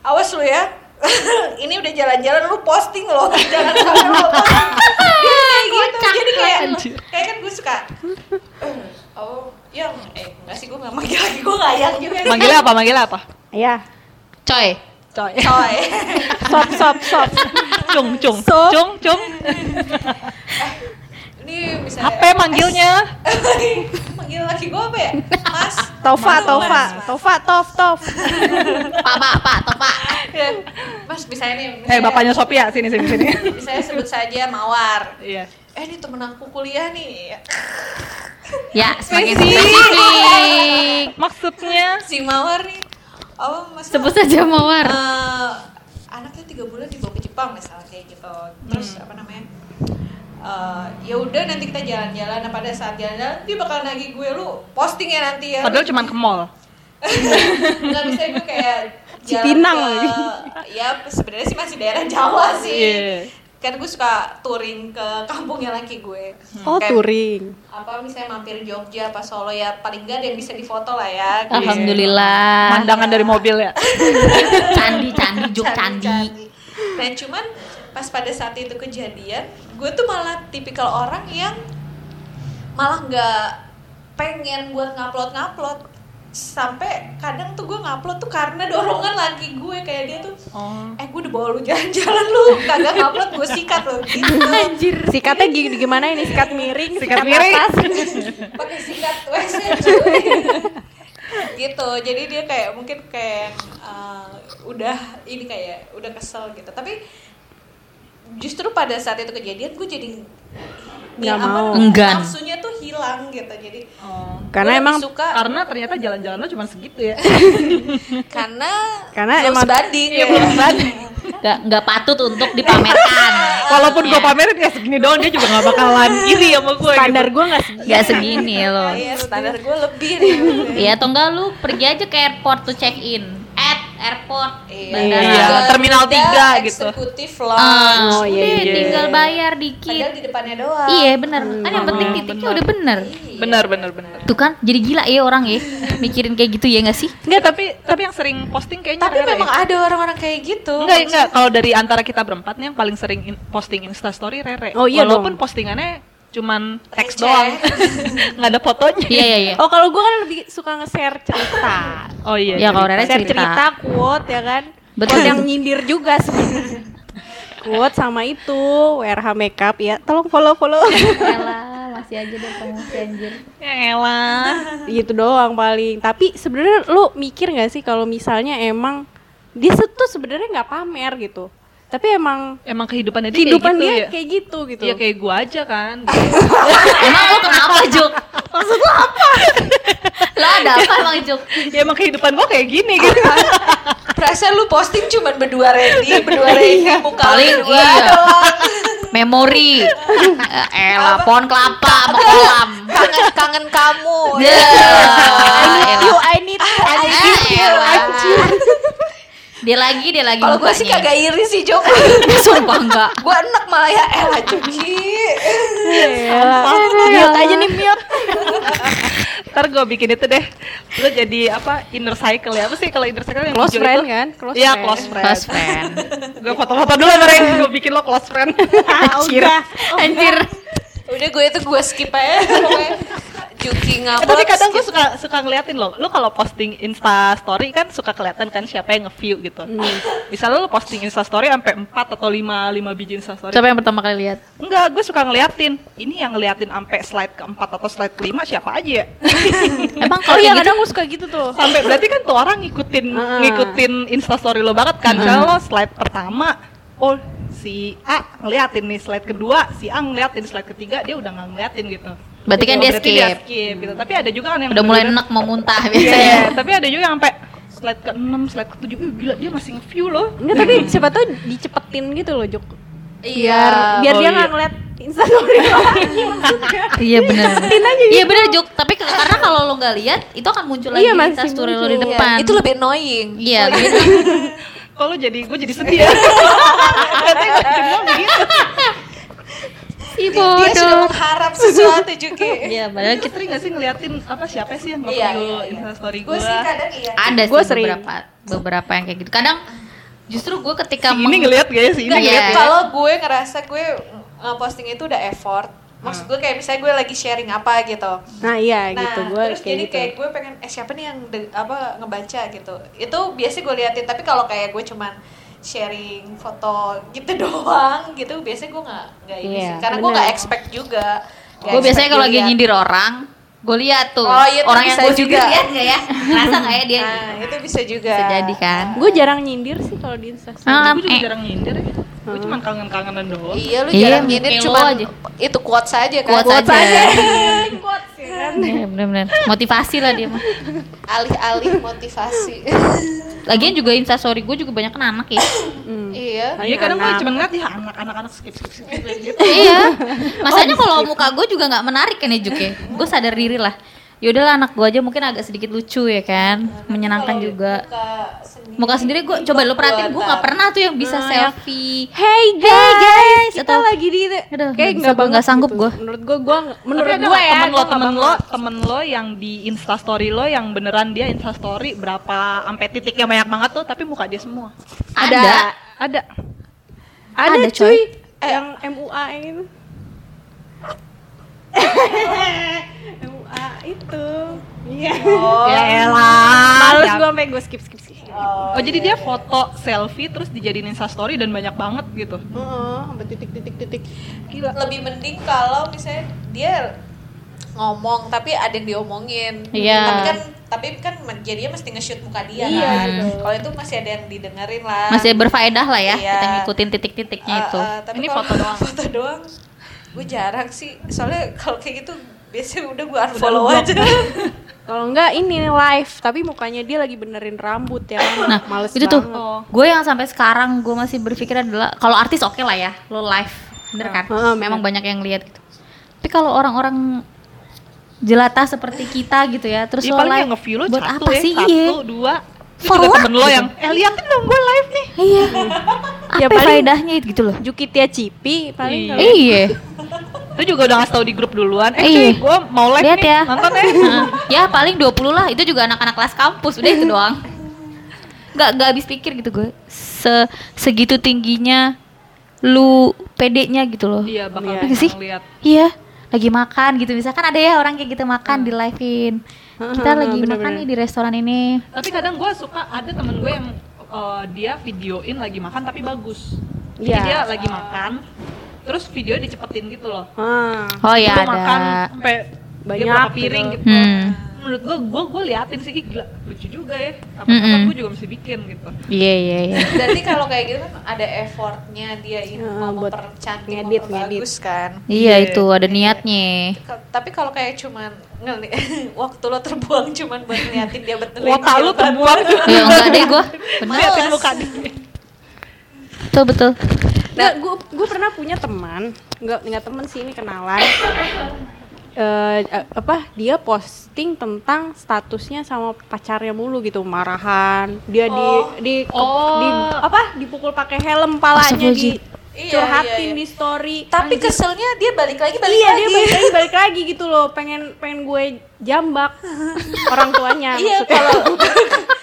[SPEAKER 4] awas lu ya ini udah jalan-jalan lu posting loh jangan sampai lu posting." Dia kayak gitu jadi kayak kayak kan gue suka "Eh, oh yang eh enggak sih gue nggak manggil lagi gue nggak yang juga nih.
[SPEAKER 3] Manggilnya apa? Manggilnya apa?
[SPEAKER 1] Iya.
[SPEAKER 2] coy
[SPEAKER 3] Coy.
[SPEAKER 4] coy
[SPEAKER 1] Sop, sop, sop.
[SPEAKER 3] Cung, cung. Cung, cung.
[SPEAKER 4] Ini misalnya
[SPEAKER 3] HP manggilnya.
[SPEAKER 4] manggil laki gue apa ya? Mas.
[SPEAKER 1] Tova,
[SPEAKER 4] Mas,
[SPEAKER 1] Tova. Tova, Tov, Tov.
[SPEAKER 2] pak pak pak toh pak
[SPEAKER 4] Ya, mas misalnya nih
[SPEAKER 3] Eh,
[SPEAKER 4] misalnya,
[SPEAKER 3] bapaknya Sophia sini sini sini.
[SPEAKER 4] misalnya sebut saja mawar.
[SPEAKER 3] Iya.
[SPEAKER 4] eh ini temen aku kuliah nih.
[SPEAKER 2] Ya semakin
[SPEAKER 3] Spesifik.
[SPEAKER 2] spesifik
[SPEAKER 3] Maksudnya?
[SPEAKER 4] Si mawar nih. Oh mas
[SPEAKER 2] sebut saja mawar.
[SPEAKER 4] Eh, anaknya tiga bulan dibawa ke Jepang misalnya kayak gitu. Terus apa namanya Eh, ya udah nanti kita jalan-jalan nah pada saat jalan-jalan dia bakal nagih gue lu posting ya nanti ya
[SPEAKER 3] padahal cuma ke mall.
[SPEAKER 4] nggak bisa gue kayak jalan
[SPEAKER 1] Cipinang
[SPEAKER 4] ke-
[SPEAKER 1] lagi.
[SPEAKER 4] ya sebenarnya sih masih daerah Jawa sih
[SPEAKER 3] Iya.
[SPEAKER 4] kan gue suka touring ke kampungnya laki gue
[SPEAKER 1] Oh,
[SPEAKER 4] Kayak
[SPEAKER 1] touring.
[SPEAKER 4] apa misalnya mampir Jogja apa Solo ya paling nggak ada yang bisa difoto lah ya gitu.
[SPEAKER 2] alhamdulillah
[SPEAKER 3] Pandangan dari mobil ya.
[SPEAKER 2] candi candi juk candi
[SPEAKER 4] nah cuman pas pada saat itu kejadian gue tuh malah tipikal orang yang malah nggak pengen buat ngupload ngupload sampai kadang tuh gue ngupload tuh karena dorongan laki gue kayak dia tuh
[SPEAKER 3] Oh.
[SPEAKER 4] eh gue udah bawa lu jalan-jalan lu kagak ngupload gue sikat lo gitu
[SPEAKER 1] Anjir. Sikatnya gi- gimana ini? Sikat miring,
[SPEAKER 3] Sikat miring.
[SPEAKER 1] atas.
[SPEAKER 4] pakai sikat WC gitu jadi dia kayak mungkin kayak uh, udah ini kayak udah kesel gitu tapi justru pada saat itu kejadian gue jadi
[SPEAKER 1] Nggak
[SPEAKER 4] ya,
[SPEAKER 1] mau.
[SPEAKER 2] Enggan.
[SPEAKER 4] nafsunya tuh hilang gitu jadi
[SPEAKER 3] Oh.
[SPEAKER 1] Karena emang
[SPEAKER 4] suka
[SPEAKER 3] Karena ternyata jalan-jalan lo cuma segitu ya.
[SPEAKER 4] karena
[SPEAKER 1] Karena
[SPEAKER 4] belum
[SPEAKER 1] emang-
[SPEAKER 4] sebanding
[SPEAKER 3] Iya
[SPEAKER 4] ya.
[SPEAKER 3] belum sebanding.
[SPEAKER 2] Nggak nggak patut untuk dipamerkan.
[SPEAKER 3] Walaupun gue pamerin ya segini doang dia juga gak bakalan iri sama gue.
[SPEAKER 1] standar
[SPEAKER 3] gitu.
[SPEAKER 1] gue nggak segitu.
[SPEAKER 2] Nggak segini loh.
[SPEAKER 4] Iya, standar gue lebih nih.
[SPEAKER 2] Iya atau enggak lu pergi aja ke airport tuh check in. Airport. bandara.
[SPEAKER 3] Iya, terminal tiga gitu.
[SPEAKER 4] Eksekutif lounge.
[SPEAKER 1] Oh, iya,
[SPEAKER 2] udah
[SPEAKER 1] iya.
[SPEAKER 2] tinggal bayar dikit.
[SPEAKER 4] Padahal di depannya doang.
[SPEAKER 2] Iya bener. Kan yang penting titiknya udah bener.
[SPEAKER 3] Benar benar benar.
[SPEAKER 2] Tuh kan jadi gila ya orang ya mikirin kayak gitu ya nggak sih?
[SPEAKER 3] Enggak, tapi tapi yang sering posting kayaknya
[SPEAKER 4] Tapi
[SPEAKER 3] Rere.
[SPEAKER 4] memang ada orang-orang kayak gitu.
[SPEAKER 3] Enggak, enggak. Kalau dari antara kita berempat nih yang paling sering in- posting Insta story Rere.
[SPEAKER 1] Oh, iya
[SPEAKER 3] Walaupun
[SPEAKER 1] dong.
[SPEAKER 3] postingannya cuman teks doang. Nggak ada fotonya.
[SPEAKER 2] Iya iya iya.
[SPEAKER 1] Oh kalau gue kan lebih suka nge-share cerita.
[SPEAKER 3] Oh iya.
[SPEAKER 2] Ya, kalau
[SPEAKER 3] cerita.
[SPEAKER 2] Rere
[SPEAKER 1] share
[SPEAKER 2] cerita.
[SPEAKER 1] cerita, quote ya kan.
[SPEAKER 2] Betul.
[SPEAKER 1] Quote yang nyindir juga sebenarnya. quote sama itu WRH Makeup ya. Tolong follow-follow.
[SPEAKER 2] Elah, masih aja deh promosi anjir.
[SPEAKER 3] Ya elah.
[SPEAKER 1] gitu doang paling. Tapi sebenarnya lu mikir nggak sih kalau misalnya emang dia tuh sebenarnya nggak pamer gitu. Tapi emang
[SPEAKER 3] Emang kehidupannya dia
[SPEAKER 1] kehidupan
[SPEAKER 3] kayak gitu
[SPEAKER 1] dia
[SPEAKER 3] ya?
[SPEAKER 1] kayak gitu gitu.
[SPEAKER 3] Iya kayak gua aja kan.
[SPEAKER 2] Emang lo kenapa Juk? Maksud lo apa? lo ada apa emang Juk?
[SPEAKER 3] ya emang kehidupan gua kayak gini gitu.
[SPEAKER 4] Perasaan lu posting cuma berdua ready, berdua ready, muka lu
[SPEAKER 2] Paling
[SPEAKER 4] berdua
[SPEAKER 2] iya.
[SPEAKER 4] doang.
[SPEAKER 2] Memori. Eh, pohon kelapa sama kolam.
[SPEAKER 4] Kangen kangen kamu.
[SPEAKER 2] Ya.
[SPEAKER 1] you,
[SPEAKER 2] Elah.
[SPEAKER 1] I need, I need
[SPEAKER 2] Eh,
[SPEAKER 1] you,
[SPEAKER 2] elah.
[SPEAKER 1] anjir.
[SPEAKER 2] Dia lagi, dia lagi.
[SPEAKER 4] Kalau gue sih kagak iri sih Jok.
[SPEAKER 2] Sumpah enggak.
[SPEAKER 4] gue enak malah ya elah Cuci.
[SPEAKER 1] Mute aja nih mute.
[SPEAKER 3] Ntar gua bikin itu deh. Lu jadi apa? Inner cycle ya. Apa sih kalau inner cycle yang
[SPEAKER 1] Close friend
[SPEAKER 3] itu?
[SPEAKER 1] kan? Close
[SPEAKER 3] Iya,
[SPEAKER 1] friend.
[SPEAKER 3] close friend.
[SPEAKER 2] Close friend.
[SPEAKER 3] Gue foto-foto dulu mereka. Gue bikin lo close friend.
[SPEAKER 1] Anjir.
[SPEAKER 2] Anjir.
[SPEAKER 4] Udah gue itu gue skip aja Juki
[SPEAKER 3] Eh,
[SPEAKER 4] ngapa?
[SPEAKER 3] tapi kadang gue suka suka ngeliatin loh. Lu kalau posting Insta story kan suka kelihatan kan siapa yang nge-view gitu. Misalnya lu posting Insta story sampai 4 atau 5 5 biji Insta story.
[SPEAKER 2] Siapa yang pertama kali lihat?
[SPEAKER 3] Enggak, gue suka ngeliatin. Ini yang ngeliatin sampai slide keempat atau slide kelima siapa aja ya?
[SPEAKER 2] Emang
[SPEAKER 1] Oh
[SPEAKER 2] kalau
[SPEAKER 1] iya
[SPEAKER 2] kayak gitu
[SPEAKER 1] kadang gue suka gitu tuh.
[SPEAKER 3] sampai berarti kan tuh orang ngikutin
[SPEAKER 1] Heeh.
[SPEAKER 3] ngikutin Insta story lo banget kan. Kalau lo slide pertama, oh si A ngeliatin nih slide kedua, si A ngeliatin slide ketiga, dia udah nggak ngeliatin gitu.
[SPEAKER 2] Berarti kan
[SPEAKER 3] Oh,
[SPEAKER 2] dia
[SPEAKER 3] berarti
[SPEAKER 2] skip.
[SPEAKER 3] skip gitu. Tapi ada juga kan yang
[SPEAKER 2] udah mulai enak mau muntah
[SPEAKER 3] Iya,
[SPEAKER 2] biasanya.
[SPEAKER 3] tapi ada juga yang sampai slide ke-6, slide ke-7, Ih, gila dia masih nge-view loh.
[SPEAKER 1] Enggak tapi siapa tuh dicepetin gitu loh Juk.
[SPEAKER 4] Iya.
[SPEAKER 1] Biar
[SPEAKER 3] Oh,
[SPEAKER 1] dia
[SPEAKER 3] iya.
[SPEAKER 1] nggak ngeliat instastory lagi maksudnya.
[SPEAKER 2] Iya benar. Iya
[SPEAKER 1] gitu.
[SPEAKER 2] benar Juk, tapi ke- karena kalau lo nggak lihat itu akan muncul lagi
[SPEAKER 1] Iya,
[SPEAKER 2] di
[SPEAKER 1] masih
[SPEAKER 2] Insta story lo di depan.
[SPEAKER 4] Itu lebih annoying.
[SPEAKER 2] Iya.
[SPEAKER 3] Kalau jadi gue jadi sedih ya. Katanya gue bilang begitu.
[SPEAKER 2] Ih
[SPEAKER 4] Dia sudah
[SPEAKER 2] bodoh.
[SPEAKER 4] mengharap sesuatu Juki.
[SPEAKER 2] Iya, padahal
[SPEAKER 3] Kita sering gak sih ngeliatin apa siapa sih yang
[SPEAKER 4] Iya,
[SPEAKER 3] nge-view
[SPEAKER 4] iya, iya.
[SPEAKER 3] Insta story
[SPEAKER 4] Gue
[SPEAKER 3] gue?
[SPEAKER 4] sih kadang iya.
[SPEAKER 2] ada
[SPEAKER 1] Gua
[SPEAKER 2] sih
[SPEAKER 1] sering.
[SPEAKER 2] beberapa beberapa yang kayak gitu. Kadang justru gue ketika
[SPEAKER 3] Si ini ngeliat gak ya? Si ini
[SPEAKER 2] Iya.
[SPEAKER 3] ngeliat gak?
[SPEAKER 4] Kalau gue ngerasa gue nge-posting itu udah effort. Maksud gue kayak misalnya gue lagi sharing apa gitu.
[SPEAKER 1] Nah iya
[SPEAKER 4] Nah,
[SPEAKER 1] gitu gue
[SPEAKER 4] terus
[SPEAKER 1] kayak
[SPEAKER 4] jadi
[SPEAKER 1] gitu.
[SPEAKER 4] kayak gue pengen eh siapa nih yang de- apa ngebaca gitu. Itu biasanya gue liatin tapi kalau kayak gue cuman sharing foto gitu doang gitu biasanya gue nggak nggak ini
[SPEAKER 1] Iya,
[SPEAKER 4] sih karena gue nggak expect juga
[SPEAKER 2] gue biasanya kalau lagi nyindir orang, gue lihat tuh
[SPEAKER 4] Oh, iya
[SPEAKER 2] orang yang gue juga
[SPEAKER 4] juga.
[SPEAKER 2] lihat nggak ya, ngerasa nggak ya dia
[SPEAKER 4] nah itu bisa juga
[SPEAKER 2] bisa jadi kan.
[SPEAKER 1] Gue jarang nyindir sih kalau di instastory.
[SPEAKER 2] Ah,
[SPEAKER 3] Gue juga
[SPEAKER 2] eh.
[SPEAKER 3] jarang nyindir ya. Gue cuma kangen-kangenan doang.
[SPEAKER 4] iya lu
[SPEAKER 2] Iya,
[SPEAKER 4] jarang cuma
[SPEAKER 2] aja.
[SPEAKER 4] itu quotes aja kan
[SPEAKER 2] Quotes
[SPEAKER 1] Quotes
[SPEAKER 2] aja.
[SPEAKER 1] aja. Quotes ya kan.
[SPEAKER 2] Iya benar-benar motivasi lah dia mah.
[SPEAKER 4] alih-alih motivasi
[SPEAKER 2] Lagian juga instastory gue juga banyak kan anak ya.
[SPEAKER 1] Hmm.
[SPEAKER 4] iya
[SPEAKER 3] Iya kadang gue cuma ngeliat ya anak-anak anak skip skip skip skip gitu.
[SPEAKER 2] iya. Masanya kalau muka gue juga nggak menarik kan ya Juk ya. Gue sadar diri lah. Yaudahlah anak gue aja mungkin agak sedikit lucu ya kan, menyenangkan juga.
[SPEAKER 4] muka sendiri
[SPEAKER 2] Muka sendiri gue coba lo perhatiin gue nggak pernah tuh yang bisa
[SPEAKER 1] Nah,
[SPEAKER 2] selfie.
[SPEAKER 1] Hey guys,
[SPEAKER 2] guys,
[SPEAKER 1] kita
[SPEAKER 2] atau-
[SPEAKER 1] lagi di
[SPEAKER 2] Aduh,
[SPEAKER 1] kayak
[SPEAKER 2] nggak
[SPEAKER 1] nggak
[SPEAKER 2] sanggup
[SPEAKER 1] gitu.
[SPEAKER 2] gua.
[SPEAKER 1] Menurut gue, gue menurut gue ya.
[SPEAKER 3] temen lo temen lo temen lo yang di instastory lo yang beneran dia instastory berapa sampai titiknya banyak banget tuh tapi muka dia semua
[SPEAKER 2] Ada.
[SPEAKER 3] ada
[SPEAKER 1] Ada,
[SPEAKER 2] Ada,
[SPEAKER 1] cuy.
[SPEAKER 2] coy.
[SPEAKER 1] yang MUA itu. MUA itu. Iya.
[SPEAKER 4] oh
[SPEAKER 3] ya elah
[SPEAKER 1] Males
[SPEAKER 3] Ya.
[SPEAKER 1] gue sampai gue skip skip skip.
[SPEAKER 3] oh jadi dia foto selfie terus dijadiin instastory dan banyak banget gitu
[SPEAKER 1] Heeh, sampai titik titik titik.
[SPEAKER 3] gila
[SPEAKER 4] lebih mending kalau misalnya dia ngomong tapi ada yang diomongin
[SPEAKER 2] Iya.
[SPEAKER 4] tapi kan tapi kan jadinya mesti nge-shoot muka dia
[SPEAKER 1] Iya,
[SPEAKER 4] kan
[SPEAKER 1] gitu.
[SPEAKER 4] kalau itu masih ada yang didengerin lah
[SPEAKER 2] Masih berfaedah lah ya
[SPEAKER 4] Iya.
[SPEAKER 2] kita ngikutin titik-titiknya
[SPEAKER 4] Eh,
[SPEAKER 2] itu.
[SPEAKER 4] tapi
[SPEAKER 3] Ini foto doang.
[SPEAKER 4] foto doang gue jarang sih soalnya kalau kayak gitu biasanya udah gue unfollow
[SPEAKER 3] ngeblok.
[SPEAKER 4] aja
[SPEAKER 1] Kalau enggak ini live, tapi mukanya dia lagi benerin rambut ya.
[SPEAKER 2] Nah,
[SPEAKER 1] Males
[SPEAKER 2] itu tuh.
[SPEAKER 3] Oh.
[SPEAKER 2] gue yang sampai sekarang gue masih berpikir adalah kalau artis oke lah ya, lo live, bener kan?
[SPEAKER 1] Heeh,
[SPEAKER 2] Memang banyak yang lihat gitu. Tapi kalau orang-orang jelata seperti kita gitu ya, terus
[SPEAKER 3] Ih,
[SPEAKER 2] lo live
[SPEAKER 3] nge-view lo
[SPEAKER 2] buat
[SPEAKER 3] satu
[SPEAKER 2] apa
[SPEAKER 3] ya,
[SPEAKER 2] sih?
[SPEAKER 3] satu,
[SPEAKER 2] Iya.
[SPEAKER 3] dua. Itu
[SPEAKER 2] For
[SPEAKER 3] temen lo yang, eh liatin dong gue live nih.
[SPEAKER 2] Iya.
[SPEAKER 1] Ya,
[SPEAKER 2] Apa
[SPEAKER 1] paling-
[SPEAKER 2] faedahnya itu gitu loh?
[SPEAKER 1] Jukitia Cipi paling
[SPEAKER 3] Iya.
[SPEAKER 1] kalau-
[SPEAKER 2] Iya.
[SPEAKER 3] Itu juga udah ngasih tau di grup duluan. Eh
[SPEAKER 2] Iya.
[SPEAKER 3] cuy, gue mau live
[SPEAKER 2] Lihat
[SPEAKER 3] nih,
[SPEAKER 2] ya.
[SPEAKER 3] nonton ya.
[SPEAKER 2] Heeh. ya paling 20 lah, itu juga anak-anak kelas kampus, udah itu doang. Nggak nggak habis pikir gitu gue. Se segitu tingginya lu pedenya gitu loh.
[SPEAKER 3] Iya, bakal.
[SPEAKER 1] Iya
[SPEAKER 2] sih?
[SPEAKER 3] lihat.
[SPEAKER 2] Iya, lagi makan gitu. Misalkan ada ya orang kayak gitu makan di live-in. Kita lagi
[SPEAKER 1] bener-bener.
[SPEAKER 2] makan nih di restoran ini.
[SPEAKER 3] Tapi kadang gue suka ada temen gue yang eh, dia videoin lagi makan tapi bagus. Jadi
[SPEAKER 1] Iya.
[SPEAKER 3] dia lagi makan, terus video dicepetin gitu loh.
[SPEAKER 1] Ah.
[SPEAKER 2] Oh iya ada.
[SPEAKER 3] makan sampai
[SPEAKER 1] Banyak
[SPEAKER 3] dia berapa
[SPEAKER 1] gitu.
[SPEAKER 3] piring gitu.
[SPEAKER 2] Hmm.
[SPEAKER 3] Menurut gue, gue gue liatin sih ih, gila lucu juga ya. Apa
[SPEAKER 2] Mm-mm.
[SPEAKER 3] gue juga mesti bikin gitu.
[SPEAKER 2] Iya iya iya.
[SPEAKER 4] berarti kalau kayak gitu kan ada effortnya dia ini
[SPEAKER 1] Ya,
[SPEAKER 4] mau
[SPEAKER 1] buat
[SPEAKER 4] mempercantik
[SPEAKER 1] ngedit,
[SPEAKER 4] mau bagus kan
[SPEAKER 2] Iya
[SPEAKER 3] Iya.
[SPEAKER 2] itu ada niatnya.
[SPEAKER 4] Ka- tapi kalau kayak cuman ngeli waktu lo terbuang cuman buat ngeliatin dia betul
[SPEAKER 3] Kuota lu terbuang
[SPEAKER 2] Ya enggak deh gua. Bener.
[SPEAKER 3] Liatin muka dia.
[SPEAKER 2] Betul betul.
[SPEAKER 1] Nggak, gue gue pernah punya teman, nggak nggak teman sih ini kenalan. Eh, eh, apa dia posting tentang statusnya sama pacarnya mulu gitu marahan dia
[SPEAKER 4] Oh.
[SPEAKER 1] di di, ke-
[SPEAKER 3] Oh.
[SPEAKER 1] di apa dipukul pakai helm palanya di.
[SPEAKER 4] Iya,
[SPEAKER 1] curhatin
[SPEAKER 4] iya, iya.
[SPEAKER 1] di story
[SPEAKER 4] tapi
[SPEAKER 1] Anjir.
[SPEAKER 4] keselnya dia balik lagi balik
[SPEAKER 1] iya
[SPEAKER 4] lagi
[SPEAKER 1] dia balik lagi balik lagi gitu loh pengen pengen gue jambak orang tuanya
[SPEAKER 4] iya kalau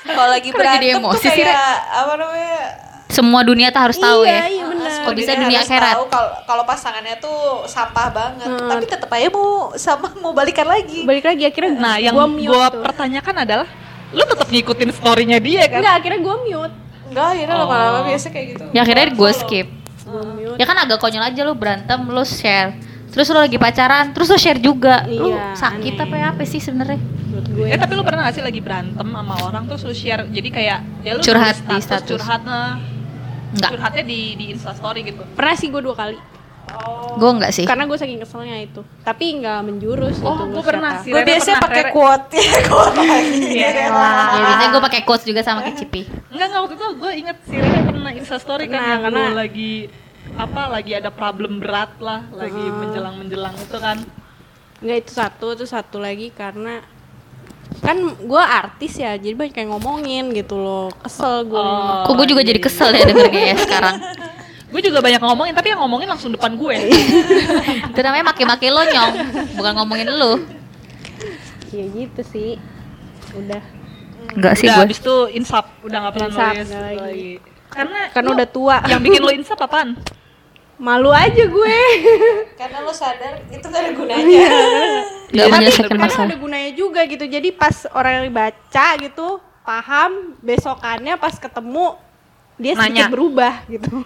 [SPEAKER 4] kalau lagi berantem tuh
[SPEAKER 2] emosi sih,
[SPEAKER 4] kayak apa namanya
[SPEAKER 2] Semua dunia tuh harus tahu
[SPEAKER 1] iya,
[SPEAKER 2] ya.
[SPEAKER 1] iya benar
[SPEAKER 2] Kok bisa
[SPEAKER 4] Dunia
[SPEAKER 2] akhirat?
[SPEAKER 4] tahu kalau kalau pasangannya tuh sampah banget
[SPEAKER 1] Hmm.
[SPEAKER 4] tapi tetap aja mau sama mau balikan lagi
[SPEAKER 1] balik lagi akhirnya
[SPEAKER 3] Nah, yang
[SPEAKER 1] gue tuh.
[SPEAKER 3] pertanyakan adalah lu tetap ngikutin story-nya dia kan?
[SPEAKER 1] enggak akhirnya gue mute
[SPEAKER 4] enggak akhirnya
[SPEAKER 3] Oh.
[SPEAKER 4] lama-lama biasa kayak gitu
[SPEAKER 2] Ya akhirnya gue skip.
[SPEAKER 1] gue mute
[SPEAKER 2] Ya kan agak konyol aja lu berantem, lu share. Terus lu lagi pacaran, terus lu share juga. Lu
[SPEAKER 1] Iya,
[SPEAKER 2] sakit
[SPEAKER 1] aneh.
[SPEAKER 2] apa ya apa sih sebenarnya?
[SPEAKER 1] gue
[SPEAKER 3] Eh tapi lu pernah gak sih lagi berantem sama orang terus lu share jadi kayak ya lu
[SPEAKER 2] Curhat
[SPEAKER 3] nulis
[SPEAKER 2] di status.
[SPEAKER 3] curhat nah,
[SPEAKER 2] Enggak.
[SPEAKER 3] curhatnya di di Insta story gitu.
[SPEAKER 1] pernah sih gue dua kali
[SPEAKER 2] Gue enggak sih.
[SPEAKER 1] karena gue saking keselnya itu tapi nggak menjurus
[SPEAKER 3] Oh,
[SPEAKER 1] gitu
[SPEAKER 3] gue pernah sih.
[SPEAKER 4] gue biasanya pakai quote ya quote
[SPEAKER 3] Iya.
[SPEAKER 2] Ya biasanya gue pakai quotes juga sama Kicipi.
[SPEAKER 3] Enggak enggak waktu itu gue inget si Rere pernah Insta story kan yang
[SPEAKER 1] karena-
[SPEAKER 3] lagi apa lagi ada problem berat lah, lagi menjelang menjelang itu kan.
[SPEAKER 1] nggak itu satu itu satu lagi karena kan gue artis ya jadi banyak yang ngomongin gitu loh kesel gue
[SPEAKER 3] Oh.
[SPEAKER 2] Kok gue juga jadi kesel ya dengernya ya sekarang.
[SPEAKER 3] Gue juga banyak ngomongin tapi yang ngomongin langsung depan gue.
[SPEAKER 2] Itu namanya maki-maki lo nyong, bukan ngomongin lu.
[SPEAKER 1] ya gitu sih udah
[SPEAKER 2] Enggak sih
[SPEAKER 3] udah
[SPEAKER 2] gue.
[SPEAKER 3] habis itu insap udah nggak pernah
[SPEAKER 1] Insap,
[SPEAKER 3] nulis
[SPEAKER 1] lagi.
[SPEAKER 3] Karena
[SPEAKER 1] karena udah tua
[SPEAKER 3] yang bikin lo insap apaan?
[SPEAKER 1] Malu aja gue
[SPEAKER 4] karena lo sadar itu gak ada gunanya
[SPEAKER 2] Enggak
[SPEAKER 3] Tapi
[SPEAKER 2] menyelesaikan
[SPEAKER 1] kadang
[SPEAKER 2] masalah.
[SPEAKER 1] ada gunanya juga gitu jadi pas orang yang baca gitu paham besokannya pas ketemu dia sedikit
[SPEAKER 3] Nanya.
[SPEAKER 1] berubah gitu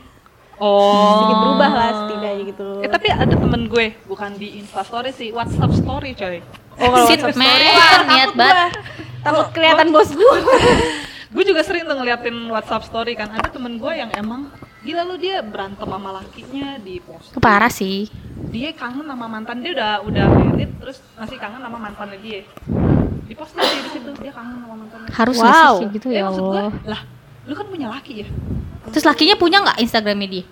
[SPEAKER 3] Oh.
[SPEAKER 1] sedikit berubah lah setidaknya gitu
[SPEAKER 3] Eh tapi ada temen gue, bukan di Insta story sih, WhatsApp story coy.
[SPEAKER 1] oh kalau
[SPEAKER 2] Shit,
[SPEAKER 1] WhatsApp
[SPEAKER 2] man.
[SPEAKER 1] story, wah,
[SPEAKER 2] Niat banget.
[SPEAKER 1] takut kelihatan bos gue
[SPEAKER 3] Gue juga sering tuh ngeliatin WhatsApp story kan, ada temen gue yang emang gila lu dia berantem sama lakinya di post.
[SPEAKER 2] Itu parah sih.
[SPEAKER 3] Dia kangen sama mantan dia udah udah married terus masih kangen sama mantannya dia. Di posting sih di situ dia kangen sama mantannya.
[SPEAKER 2] Harus
[SPEAKER 1] Wow.
[SPEAKER 2] nggak sih gitu
[SPEAKER 3] Eh,
[SPEAKER 2] ya
[SPEAKER 3] maksud gue, lah lu kan punya laki ya?
[SPEAKER 2] Terus lakinya punya nggak Instagramnya dia?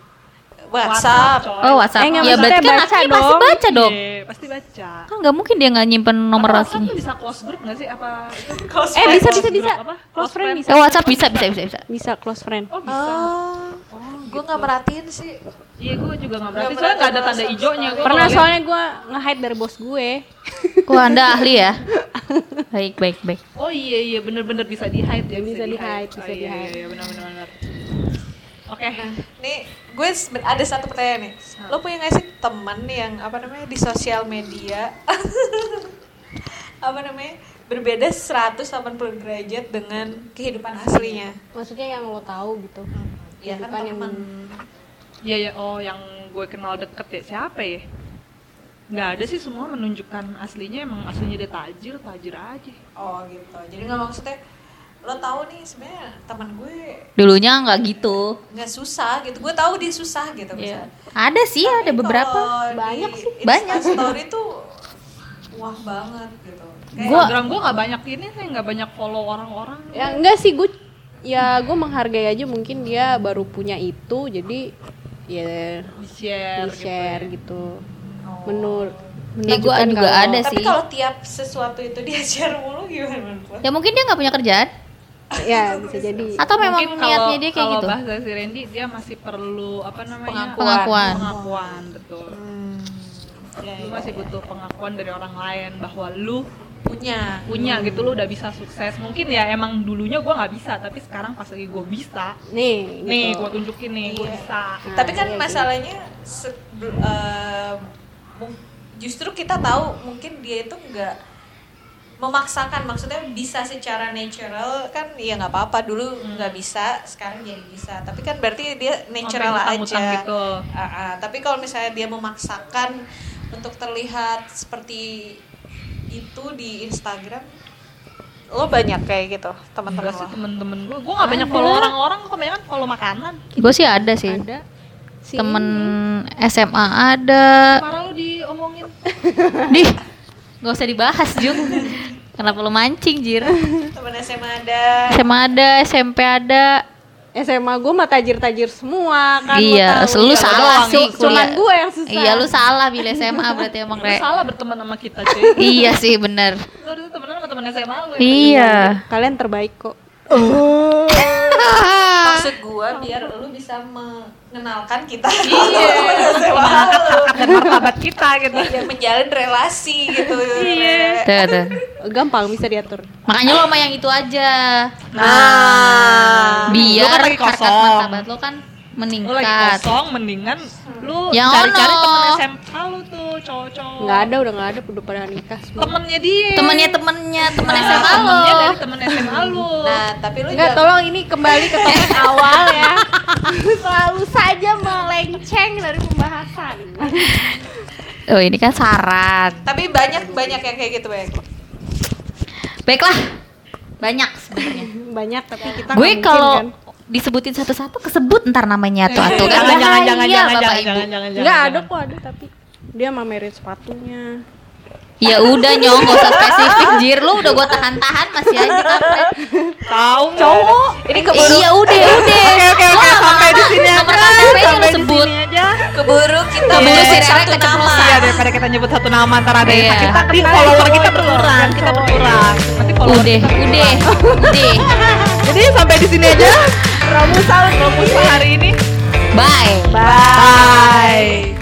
[SPEAKER 4] WhatsApp.
[SPEAKER 2] Oh WhatsApp.
[SPEAKER 1] Eh, nggak
[SPEAKER 2] ya berarti kan
[SPEAKER 1] baca
[SPEAKER 2] pasti
[SPEAKER 1] dong.
[SPEAKER 2] baca dong.
[SPEAKER 3] Iya, pasti baca.
[SPEAKER 2] Kan nggak mungkin dia nggak nyimpen nomor
[SPEAKER 3] Apa WhatsApp
[SPEAKER 2] lakinya.
[SPEAKER 3] tuh bisa close group gak sih? Apa itu?
[SPEAKER 1] eh bisa bisa
[SPEAKER 3] Close
[SPEAKER 1] bisa
[SPEAKER 3] apa?
[SPEAKER 1] close friend bisa
[SPEAKER 2] Eh WhatsApp bisa bisa bisa bisa.
[SPEAKER 1] bisa close friend
[SPEAKER 3] Oh bisa.
[SPEAKER 4] oh, gue nggak merhatiin sih.
[SPEAKER 3] Iya gue juga gak berarti
[SPEAKER 4] Nggak
[SPEAKER 3] soalnya gak ada tanda hijaunya. Gua
[SPEAKER 1] pernah soalnya gue nge-hide dari bos gue.
[SPEAKER 2] Wah anda ahli ya. Baik baik baik.
[SPEAKER 3] Oh iya iya bener-bener bisa di hide ya
[SPEAKER 1] Bisa di-hide, bisa
[SPEAKER 3] oh, iya,
[SPEAKER 1] di-hide.
[SPEAKER 3] Iya iya benar-benar benar. Oke.
[SPEAKER 4] nih gue ada satu pertanyaan nih. Lo punya gak sih teman yang apa namanya di sosial media? Apa namanya berbeda 180 derajat dengan kehidupan aslinya?
[SPEAKER 1] Maksudnya yang lo tahu gitu
[SPEAKER 4] ya kan
[SPEAKER 1] yang
[SPEAKER 4] teman
[SPEAKER 3] Iya ya oh yang gue kenal deket ya siapa ya? nggak ada sih semua menunjukkan aslinya emang aslinya dia tajir tajir aja
[SPEAKER 4] Oh gitu. Jadi nggak maksudnya lo tahu nih sebenarnya teman gue
[SPEAKER 2] Dulunya nggak gitu.
[SPEAKER 4] nggak susah gitu. Gue tahu dia susah gitu
[SPEAKER 2] Iya.
[SPEAKER 4] misalnya.
[SPEAKER 2] Ada sih, ada
[SPEAKER 4] Tapi
[SPEAKER 2] beberapa.
[SPEAKER 4] kalau di
[SPEAKER 1] Banyak sih,
[SPEAKER 2] banyak.
[SPEAKER 4] Story tuh wah banget gitu. Kayak
[SPEAKER 2] Gua-
[SPEAKER 3] Instagram gue nggak banyak ini sih nggak banyak follow orang-orang
[SPEAKER 1] Ya enggak sih gue ya gue menghargai aja mungkin dia baru punya itu jadi ya
[SPEAKER 3] di share,
[SPEAKER 1] di share
[SPEAKER 3] gitu
[SPEAKER 1] gitu.
[SPEAKER 4] Oh.
[SPEAKER 1] Menur
[SPEAKER 2] Ya, gua
[SPEAKER 1] menunjukkan
[SPEAKER 2] juga
[SPEAKER 1] kalau-
[SPEAKER 2] ada
[SPEAKER 4] Tapi
[SPEAKER 2] sih.
[SPEAKER 4] kalau tiap sesuatu itu dia share mulu gimana menurut?
[SPEAKER 2] Ya mungkin dia nggak punya kerjaan.
[SPEAKER 1] Ya bisa jadi.
[SPEAKER 2] Atau memang
[SPEAKER 3] Mungkin
[SPEAKER 2] niatnya dia kayak
[SPEAKER 3] kalau
[SPEAKER 2] gitu.
[SPEAKER 3] bahasa si Randy dia masih perlu apa namanya
[SPEAKER 2] Pengakuan.
[SPEAKER 3] pengakuan betul lu masih butuh pengakuan dari orang lain bahwa lu
[SPEAKER 4] Punya.
[SPEAKER 3] punya gitu lu udah bisa sukses mungkin ya emang dulunya gua nggak bisa tapi sekarang pas lagi gue bisa
[SPEAKER 1] Nih, gitu.
[SPEAKER 3] nih gua tunjukin nih gue
[SPEAKER 4] Iya.
[SPEAKER 3] bisa
[SPEAKER 4] Tapi kan
[SPEAKER 1] iya,
[SPEAKER 4] masalahnya se- bel- eh, mung- justru kita tahu mungkin dia itu nggak memaksakan maksudnya bisa secara natural kan ya nggak apa-apa dulu nggak bisa sekarang jadi bisa tapi kan berarti dia natural
[SPEAKER 3] Sampai
[SPEAKER 4] aja
[SPEAKER 3] gitu.
[SPEAKER 4] Ah, ah. tapi kalau misalnya dia memaksakan untuk terlihat seperti itu di Instagram lo banyak kayak gitu teman-teman
[SPEAKER 3] sih
[SPEAKER 4] lo
[SPEAKER 3] temen-temen gue gue nggak banyak follow orang-orang kok kebanyakan follow makanan
[SPEAKER 2] Gue sih ada sih.
[SPEAKER 1] Ada. Si
[SPEAKER 2] Temen
[SPEAKER 1] ini.
[SPEAKER 2] SMA ada.
[SPEAKER 3] parah lu diomongin
[SPEAKER 2] Di nggak usah dibahas Jung. Kenapa lu mancing Jir?
[SPEAKER 4] teman SMA ada
[SPEAKER 2] SMA ada, SMP ada.
[SPEAKER 1] SMA gue mah tajir-tajir semua kan.
[SPEAKER 2] iya, lu
[SPEAKER 1] Ya,
[SPEAKER 2] salah
[SPEAKER 1] doang.
[SPEAKER 2] sih.
[SPEAKER 1] Cu- Cuman
[SPEAKER 2] kuliah.
[SPEAKER 1] gue yang susah.
[SPEAKER 2] Iya, lu salah pilih SMA berarti emang
[SPEAKER 3] lu
[SPEAKER 2] Re.
[SPEAKER 3] salah berteman sama kita cuy
[SPEAKER 2] iya sih bener.
[SPEAKER 3] lu temenan sama temen SMA lu ya?
[SPEAKER 2] Iya.
[SPEAKER 1] Kalian terbaik kok.
[SPEAKER 4] Maksud gua biar lu bisa mengenalkan kita
[SPEAKER 3] iya dan martabat kita gitu
[SPEAKER 4] ya menjalin relasi gitu
[SPEAKER 3] Iya.
[SPEAKER 2] Tuh.
[SPEAKER 1] Gampang bisa diatur.
[SPEAKER 2] Makanya lo sama yang itu aja.
[SPEAKER 3] nah
[SPEAKER 2] Biar
[SPEAKER 3] kan kosong
[SPEAKER 2] martabat lo kan
[SPEAKER 3] lu lagi
[SPEAKER 2] meningkat.
[SPEAKER 3] kosong mendingan lu
[SPEAKER 2] Yang
[SPEAKER 3] cari-cari temen SMA lu tuh cowok-cowok
[SPEAKER 1] Nggak ada udah nggak ada udah pada nikah semua.
[SPEAKER 3] temennya dia
[SPEAKER 2] Temennya temennya temen
[SPEAKER 3] Nah,
[SPEAKER 2] SMA lo.
[SPEAKER 3] temennya dari temen SMA lu
[SPEAKER 4] nah tapi lu
[SPEAKER 1] Enggak,
[SPEAKER 4] jangan-
[SPEAKER 1] tolong ini kembali ke topik awal ya. Selalu saja melenceng dari pembahasan.
[SPEAKER 2] Oh ini kan saran.
[SPEAKER 4] tapi banyak banyak yang kayak gitu baik
[SPEAKER 2] Baiklah. Banyak sebenarnya.
[SPEAKER 1] Banyak tapi kita
[SPEAKER 2] Gue
[SPEAKER 1] nggak mungkin,
[SPEAKER 2] kalau
[SPEAKER 1] kan.
[SPEAKER 2] Disebutin satu-satu kesebut ntar namanya tuh atuh kan
[SPEAKER 3] jangan jangan jangan jangan
[SPEAKER 2] Bapak
[SPEAKER 3] jangan
[SPEAKER 2] Ibu.
[SPEAKER 3] jangan jangan
[SPEAKER 1] Enggak ada kok ada tapi dia mamerin sepatunya.
[SPEAKER 2] Ya udah nyong gak usah spesifik jir lu udah gua tahan-tahan masih aja kampret.
[SPEAKER 3] tahu cowok
[SPEAKER 4] ini
[SPEAKER 2] Eh,
[SPEAKER 4] keburu
[SPEAKER 2] iya udah udah.
[SPEAKER 3] oke oke oke sampai di sini
[SPEAKER 2] Nomor
[SPEAKER 3] aja
[SPEAKER 2] KTP nya lu
[SPEAKER 3] sampai di
[SPEAKER 2] sebut.
[SPEAKER 3] sini aja
[SPEAKER 4] keburu kita
[SPEAKER 2] Keburu
[SPEAKER 4] nyebut
[SPEAKER 2] si Rere
[SPEAKER 4] nama
[SPEAKER 2] keceplosan.
[SPEAKER 3] Iya daripada kita nyebut satu nama ntar ada yang
[SPEAKER 2] Iya.
[SPEAKER 3] sakit hati follower kita berkurang kita berkurang nanti follower
[SPEAKER 2] Udah, udah, udah.
[SPEAKER 3] jadi sampai di sini aja promusal promusal hari ini.
[SPEAKER 2] Bye.
[SPEAKER 3] bye